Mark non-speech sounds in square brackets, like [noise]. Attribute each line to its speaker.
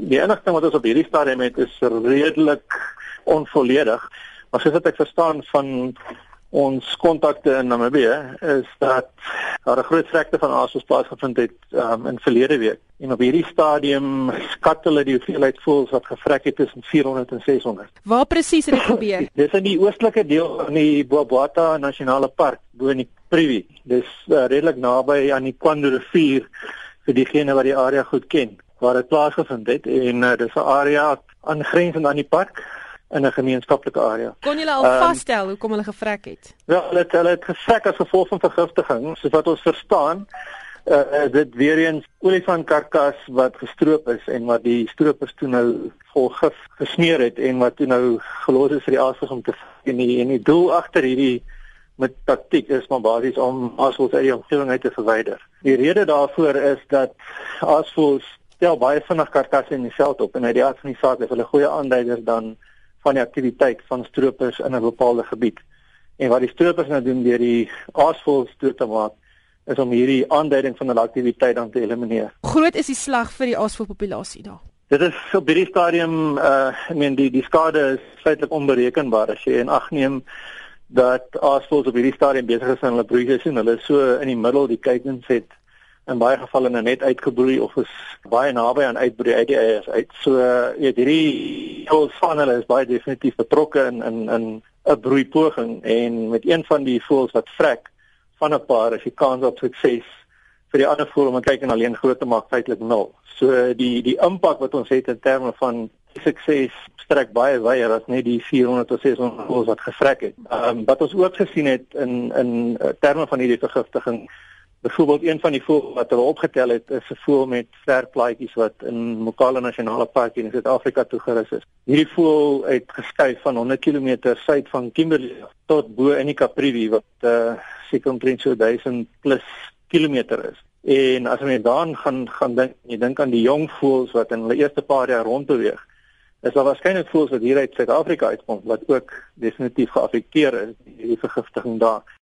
Speaker 1: Die enigste wat ons op hierdie stadium het is redelik onvolledig. Maar soos wat ek verstaan van ons kontakte in Namibië is dat daar 'n groot vrekte van aasvoëls plaasgevind het um, in verlede week. En op hierdie stadium skat hulle die hoeveelheid voëls wat gevrek het tussen 400 en 600.
Speaker 2: Waar presies het dit gebeur? [laughs]
Speaker 1: Dis in die oostelike deel van die Boabata Nasionale Park, bo in die Privi. Dis uh, redelik naby aan die Kwando rivier vir diegene wat die area goed ken waar dit plaasgevind het en uh, dis 'n area aangrensend aan die park in 'n gemeenskaplike area.
Speaker 2: Kon julle al um, vasstel hoekom hulle gevrek het?
Speaker 1: Ja, hulle het hulle het gevrek as gevolg van vergiftiging, soos wat ons verstaan. Uh dit weer eens olifantkarkas wat gestroop is en wat die stroopers toe nou vol gif gesmeer het en wat toe nou gelos is vir die aasvog om te en die en die doel agter hierdie met taktiek is maar basies om aasvoëls uit die omgewing uit te verwyder. Die rede daarvoor is dat aasvoëls stel baie vinnig karkasse in die veld op en uit die aard van die saak is hulle goeie aanduiders dan van die aktiwiteit van stroopers in 'n bepaalde gebied. En wat die stroopers nou doen deur die aasvoëls dood te maak is om hierdie aanduiding van hulle aktiwiteit dan te elimineer.
Speaker 2: Groot is die slag vir die aasvoëlpopulasie daar.
Speaker 1: Dit is op hierdie stadium uh ek meen die die skade is feitelik onberekenbaar as jy in ag neem dat aasvoëls op hierdie stadium besig is aan hulle broeiseisoen. Hulle is so in die middel die kuikens het in baie gevalle nou net uitgebroei of is baie naby aan uitbroei uit die eiers uit. So weet hierdie heel van hulle is baie definitief betrokke in in in 'n broeipoging en met een van die voëls wat vrek van 'n paar is die kans op sukses vir die ander voël om te kyk en alleen groot te maak feitelik nul. So die die impak wat ons het in terme van sukses strek baie wyer as net die 400 tot 600 voëls wat gevrek het. Ehm um, wat ons ook gesien het in in terme van hierdie vergiftiging Byvoorbeeld een van die voëls wat hulle opgetel het, is 'n voël met sterplaatjies wat in Mokala Nasionale Park in Suid-Afrika toegerus is. Hierdie voël het geskuif van 100 km suid van Kimberley tot bo in die Kaprivi wat uh, seker omtrent so 1000 plus kilometer is. En as jy dan gaan gaan dink, jy dink aan die jong voëls wat in hulle eerste paar jaar rondbeweeg. Is daar waarskynlik voëls wat hier uit Suid-Afrika uitkom wat ook definitief geaffekteer is deur die vergiftiging daar.